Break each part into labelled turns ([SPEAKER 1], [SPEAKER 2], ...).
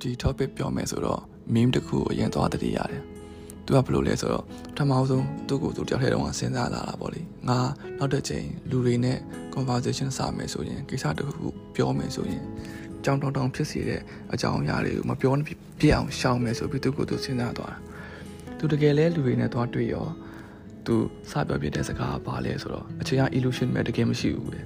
[SPEAKER 1] ဒီ topic ပြောမယ်ဆိုတော့ meme တစ်ခုကိုအရင်သွားတတိရတယ်သူကဘယ်လိုလဲဆိုတော့ပထမဆုံးသူ့ကိုသူတယောက်ထဲတော့စဉ်းစားလာတာပေါ့လေငါနောက်တစ်ချိန်လူတွေနဲ့ conversation စမယ်ဆိုရင်ကိစ္စတစ်ခုပြောမယ်ဆိုရင်ကြောင်တောင်တောင်ဖြစ်စေတဲ့အကြောင်းအရာတွေကိုမပြောပြအောင်ရှောင်မယ်ဆိုပြီးသူ့ကိုသူစဉ်းစားသွားတာသူတကယ်လဲလူတွေနဲ့သွားတွေ့ရောသူစပြောပြတဲ့စကားပါလဲဆိုတော့အချိန်က illusion ပဲတကယ်မရှိဘူးလေ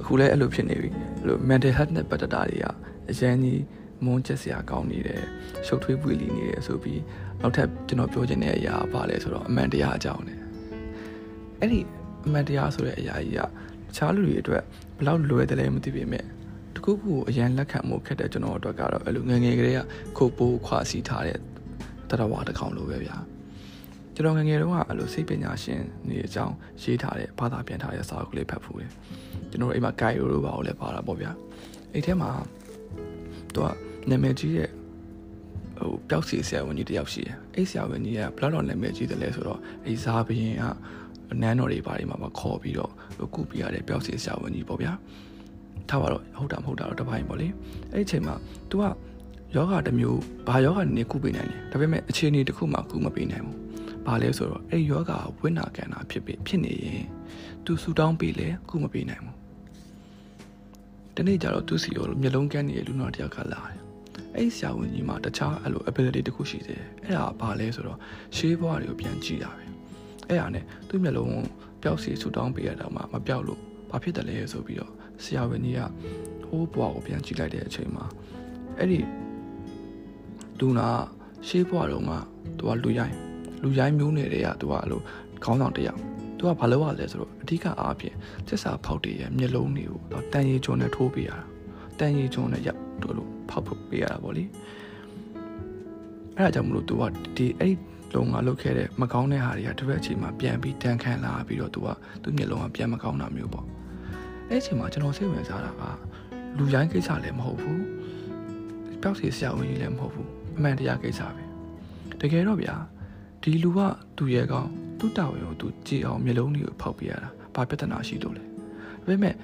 [SPEAKER 1] အခုလဲအဲ့လိုဖြစ်နေပြီအဲ့လို mental health နဲ့ပတ်သက်တာတွေကအရင်ကြီး မုန်းချက်စရာကောင်းနေတယ်ရှုပ်ထွေးပွေလီနေတယ်ဆိုပြီးနောက်ထပ်ကျွန်တော်ပြောချင်တဲ့အရာပါလဲဆိုတော့အမှန်တရားအကြောင်းနဲ့အဲ့ဒီအမှန်တရားဆိုတဲ့အရာကြီးကတခြားလူတွေအတွက်ဘလောက်လွယ်တယ်လဲမသိပေမဲ့တခုခုကိုအရင်လက်ခံမှုခက်တဲ့ကျွန်တော်အတွက်ကတော့အဲ့လိုငငယ်ကလေးကခုတ်ပိုးခွာစီထားတဲ့တရားဝါတစ်ကောင်လိုပဲဗျာကျွန်တော်ငငယ်တုန်းကအဲ့လိုစိတ်ပညာရှင်နေအကြောင်းရေးထားတဲ့ဘာသာပြန်ထားတဲ့စာအုပ်ကလေးဖတ်ဖူးတယ်ကျွန်တော်အိမ်မှာ guide လို့ပါလို့လည်းပါတာပေါ့ဗျာအဲ့ထဲမှာသူက နာမည်ကြီးတဲ့ဟိုပျောက်စီဆရာဝန်ကြီးတယောက်ရှိတယ်အဲ့ဆရာဝန်ကြီးကဘလောက်တော့နာမည်ကြီးတယ်လဲဆိုတော့အဲ့ဇာဘရင်ကနန်းတော်တွေဘာတွေမှာမခေါ်ပြီးတော့ကုပြရတဲ့ပျောက်စီဆရာဝန်ကြီးပေါ့ဗျာထားပါတော့ဟုတ်တာမဟုတ်တာတော့တပိုင်းပေါ့လေအဲ့ဒီအချိန်မှာ तू ကယောဂတစ်မျိုးဘာယောဂနေကုပေးနိုင်တယ်ဒါပေမဲ့အခြေအနေတစ်ခုမှကုမပေးနိုင်ဘူးဘာလဲဆိုတော့အဲ့ယောဂဝိညာဉ်ကဏ္ဍဖြစ်ဖြစ်ဖြစ်နေရင် तू ဆူတောင်းပေးလဲကုမပေးနိုင်ဘူးတနေ့ကျတော့သူစီရောမျက်လုံးကန်းနေတဲ့လူနာတယောက်ကလာတယ် အဲ့ဆရာဝန်ကြီးမှာတခြားအဲ့လို ability တခုရှိတယ်အဲ့ဒါဘာလဲဆိုတော့ရှေးဘွားတွေကိုပြန်ကြည့်တာပဲအဲ့ဒါနဲ့သူ့မျက်လုံးပျောက်စီဆူတောင်းပေးရတော့မှမပျောက်လို့ဘာဖြစ်တယ်လဲဆိုပြီးတော့ဆရာဝန်ကြီးကဟိုးဘွားကိုပြန်ကြည့်လိုက်တဲ့အချိန်မှာအဲ့ဒီလူနာရှေးဘွားတော့ကသူကလူရိုင်းလူရိုင်းမျိုးနေတဲ့ကသူကအဲ့လိုခေါင်းဆောင်တယောက်သူကဘာလုပ်ရလဲဆိုတော့အဓိကအားဖြင့်စက်စာဖောက်တည်ရဲ့မျက်လုံးတွေကိုတော့တန်ရီကျွန်းနဲ့ထိုးပေးရတာတန်ရီကျွန်းနဲ့ရပ် တို့လို့ဖောက်ဖို့ပေးရတာပေါ့လေအဲ့ဒါကြောင့်မလို့ तू ကဒီအဲ့ဒီလုံးကလုတ်ခဲ့တဲ့မကောင်းတဲ့ဟာတွေကတစ်ဖက်အချိန်မှာပြန်ပြီးတန်ခန့်လာပြီးတော့ तू ကသူ့မျက်လုံးကပြန်မကောင်းတာမျိုးပေါ့အဲ့အချိန်မှာကျွန်တော်စိတ်ဝင်စားတာကလူရိုင်းကိစ္စလည်းမဟုတ်ဘူးပျောက်စီဆရာဝန်ကြီးလည်းမဟုတ်ဘူးအမှန်တရားကိစ္စပဲတကယ်တော့ဗျာဒီလူကသူ့ရဲ့ကောင်သူ့တာဝန်ကိုသူကြည်အောင်မျိုးလုံးတွေကိုဖောက်ပြရတာဘာပြဿနာရှိလို့လဲဒါပေမဲ့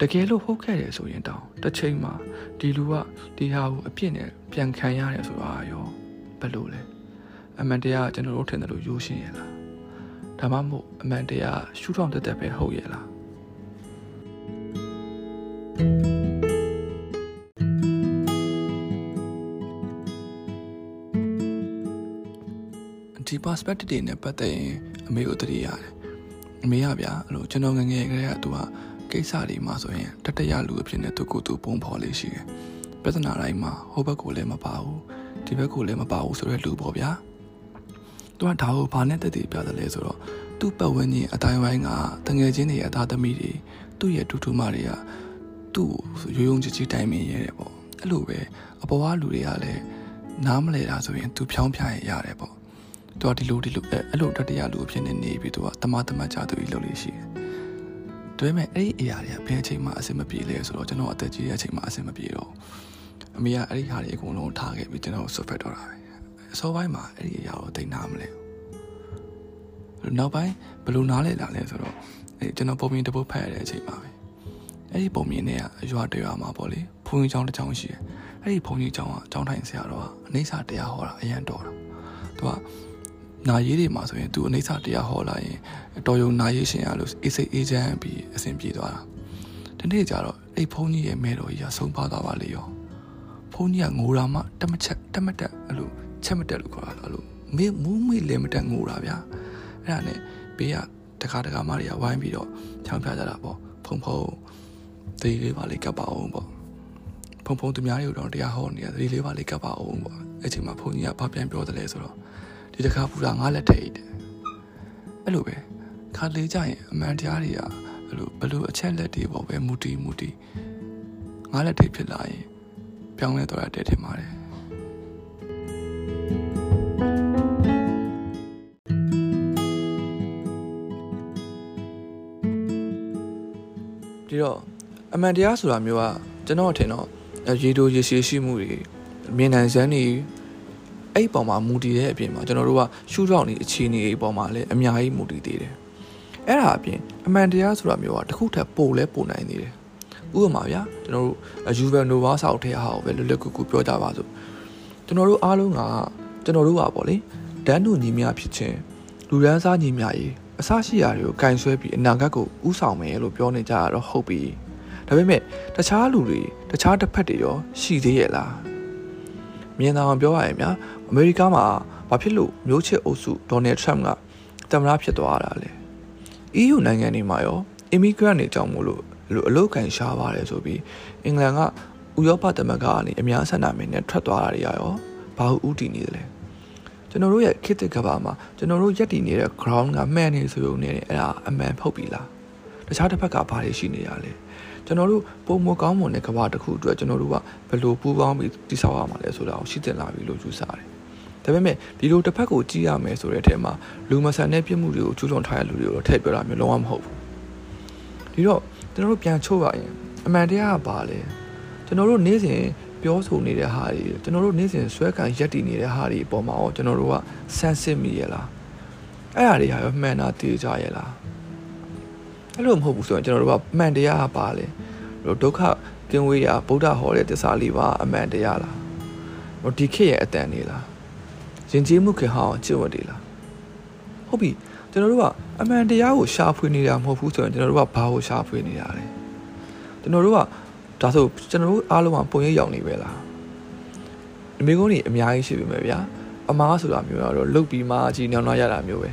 [SPEAKER 1] တကယ်လို့ဟုတ်ခဲ့တယ်ဆိုရင်တောင်တစ်ချိန်မှာဒီလူကဒီဟာကိုအပြစ်နဲ့ပြန်ခံရတယ်ဆိုတာရောဘယ်လိုလဲအမှန်တရားကျွန်တော်တို့ထင်တယ်လို့ယူရှင်းရလားဒါမှမဟုတ်အမှန်တရားရှုထောင့်တက်တက်ပဲဟုတ်ရလားဒီ perspective တွေနဲ့ပတ်သက်ရင်အမေကိုတတိရတယ်အမေကဗျာအဲ့လိုကျွန်တော်ငငယ်ကလေးကသူက ကိစ္စတွေမှာဆိုရင်တတရလူအဖြစ်နဲ့သူကိုယ်သူပုံဖော်လေးရှိတယ်ပြဿနာတိုင်းမှာဟိုဘက်ကိုလည်းမပါဘူးဒီဘက်ကိုလည်းမပါဘူးဆိုတော့လူပေါ့ဗျာသူကဒါကိုဘာနဲ့တည်တည်ပြတယ်လဲဆိုတော့သူ့ပတ်ဝန်းကျင်အတိုင်းဝိုင်းကတငယ်ချင်းတွေအသားသမီးတွေသူ့ရဲ့တူတူမတွေကသူ့ရိုးရိုးချစ်ချစ်တိုင်မင်ရဲတယ်ပေါ့အဲ့လိုပဲအပေါ်ကလူတွေကလည်းနားမလဲတာဆိုရင်သူဖြောင်းဖြားရရတယ်ပေါ့သူကဒီလိုဒီလိုအဲ့လိုတတရလူအဖြစ်နဲ့နေပြီးသူကတမတမကြသူကြီးလုပ်လို့ရှိတယ်။ ဒါပေမဲ့အဲ့ဒီအရာတွေကဘယ်အချိန်မှအဆင်မပြေလဲဆိုတော့ကျွန်တော်အသက်ကြီးတဲ့အချိန်မှအဆင်မပြေတော့အမေကအဲ့ဒီဟာတွေအကုန်လုံးထားခဲ့ပြီးကျွန်တော်ဆွတ်ဖက်တော့တာပဲ။အစောပိုင်းမှာအဲ့ဒီအရာကိုသိနာမလဲ။နောက်ပိုင်းဘယ်လိုနားလဲလာလဲဆိုတော့အဲ့ကျွန်တော်ပုံမြင်တစ်ပုတ်ဖတ်ရတဲ့အချိန်မှာပဲ။အဲ့ဒီပုံမြင်တွေကရွာတရွာမှာပေါ့လေ။ဘုန်းကြီးကျောင်းတစ်ကျောင်းရှိတယ်။အဲ့ဒီဘုန်းကြီးကျောင်းကကျောင်းထိုင်ဆရာတော်ကအနိစ္စတရားဟောတာအရန်တော်တာ။သူက နာရေးတွေမှာဆိုရင်သူအနေစာတရားဟောလာရင်တော်ယုံနာရေးရှင်ရလို့အေးစိတ်အေးချမ်းပြီးအဆင်ပြေသွားတာဒီနေ့ကျတော့အဲ့ဖုန်းကြီးရဲ့မဲတော်ကြီးကဆုံးပါသွားပါလေရောဖုန်းကြီးကငိုတာမှတက်မချက်တက်မတက်အဲ့လိုချက်မတက်လို့ခေါ်တာအဲ့လိုမေးမူးမေးလည်းမတက်ငိုတာဗျာအဲ့ဒါနဲ့ဘေးကတခါတခါမတွေကဝိုင်းပြီးတော့ချောင်းပြကြတာပေါ့ဖုံဖုံသေးလေးပါလေးကပ်ပါအောင်ပေါ့ဖုံဖုံသူများတွေကိုတော့တရားဟောနေတာသေးလေးပါလေးကပ်ပါအောင်ပေါ့အဲ့ချိန်မှာဖုန်းကြီးကဘာပြန်ပြောတယ်လဲဆိုတော့ ဒီတစ်ခါပူတာငါလက်ထိတ်တယ်အဲ့လိုပဲခါလေးကြရင်အမှန်တရားတွေကအဲ့လိုဘလို့အချက်လက်တွေပေါ့ပဲမူတီမူတီငါလက်ထိတ်ဖြစ်လာရင်ပြောင်းလဲတော့တဲ့ထင်ပါတယ်ဒီတော့အမှန်တရားဆိုတာမျိုးကကျွန်တော်ထင်တော့ရေတိုရေရှည်ရှိမှုတွေမြင်နိုင်စမ်းနေ အဲ့ဒီပုံမှာမူတည်တဲ့အပြင်မှာကျွန်တော်တို့ကရှုထောင့်နေအခြေအနေအပေါ်မှာလည်းအများကြီးမူတည်သေးတယ်အဲ့ဒါအပြင်အမှန်တရားဆိုတာမျိုးကတစ်ခုထပ်ပို့လဲပို့နိုင်သေးတယ်ဥပမာဗျာကျွန်တော်တို့ယူဗယ်နိုဝါဆောက်ထဲဟာကိုပဲလွတ်လပ်ကူကူပြောကြပါစို့ကျွန်တော်တို့အားလုံးကကျွန်တော်တို့ကပေါ့လေဒန်းတူညီမျှဖြစ်ခြင်းလူရန်စားညီမျှရေးအစရှိရာတွေကိုကင်ဆွဲပြီးအနာဂတ်ကိုဥဆောင်မယ်လို့ပြောနေကြတာတော့ဟုတ်ပြီဒါပေမဲ့တခြားလူတွေတခြားတစ်ဖက်တွေရောရှိသေးရဲ့လား မြင်သာအောင်ပြောရရင်များအမေရိကမှာဘာဖြစ်လို့မျိုးချစ်အုပ်စုဒေါ်နယ်ထရမ့်ကတမရဖြစ်သွားတာလဲ EU နိုင်ငံတွေမှာရော immigrant တွေကြောင့်မို့လို့လို့အလုတ်ကန်ရှားပါတယ်ဆိုပြီးအင်္ဂလန်ကဥရောပသမဂ္ဂကနေအများဆန္ဒမင်းနဲ့ထွက်သွားတာတွေရောဘာလို့ဥတည်နေသလဲကျွန်တော်တို့ရဲ့ခေတ်သစ်ကဘာမှာကျွန်တော်တို့ရက်တည်နေတဲ့ ground ကမှန်နေဆိုရုံနဲ့အဲ့ဒါအမှန်ဖုတ်ပြီလားတခြားတစ်ဖက်ကဘာတွေရှိနေရလဲ ကျွန်တော်တို့ပုံမကောင်းမွန်တဲ့ကဘာတစ်ခုအတွက်ကျွန်တော်တို့ကဘယ်လိုပူးပေါင်းပြီးတိဆောက်ရမှာလဲဆိုတာကိုရှင်းတင်လာပြီလို့ယူဆတယ်ဒါပေမဲ့ဒီလိုတစ်ဖက်ကိုကြည့်ရမယ်ဆိုတဲ့အထက်မှာလူမဆန်တဲ့ပြစ်မှုတွေကိုကျူးလွန်ထားတဲ့လူတွေကိုထည့်ပြောတာမျိုးလုံးဝမဟုတ်ဘူးဒီတော့ကျွန်တော်တို့ပြန်ချုပ်ရရင်အမှန်တရားကဘာလဲကျွန်တော်တို့နေ့စဉ်ပြောဆိုနေတဲ့ဟာတွေကျွန်တော်တို့နေ့စဉ်ဆွဲခံရက်တည်နေတဲ့ဟာတွေအပေါ်မှာရောကျွန်တော်တို့ကဆန်းစစ်မိရလားအဲ့အရာတွေဟာရောမှန်တာတည်ကြရဲ့လား အဲ့လိုမဟုတ်ဘူးဆိုရင်ကျွန်တော်တို့ကမှန်တရားကပါလေဒုက္ခကင်းဝေးရာဗုဒ္ဓဟောတဲ့တစ္ဆာလေးပါအမှန်တရားလားဒီခေတ်ရဲ့အတန်နေလားယဉ်ကျေးမှုခေတ်ဟာကျင့်ဝတ်တွေလားဟုတ်ပြီကျွန်တော်တို့ကအမှန်တရားကိုရှာဖွေနေတာမဟုတ်ဘူးဆိုရင်ကျွန်တော်တို့ကဘာကိုရှာဖွေနေတာလဲကျွန်တော်တို့ကဒါဆိုကျွန်တော်တို့အားလုံးကပုံရိပ်ရောက်နေပဲလားအမေကုန်းကြီးအများကြီးရှိပြီမဲ့ဗျာအမားဆိုတာမျိုးကတော့လုတ်ပြီးမှကြီးညောင်းနှွားရတာမျိုးပဲ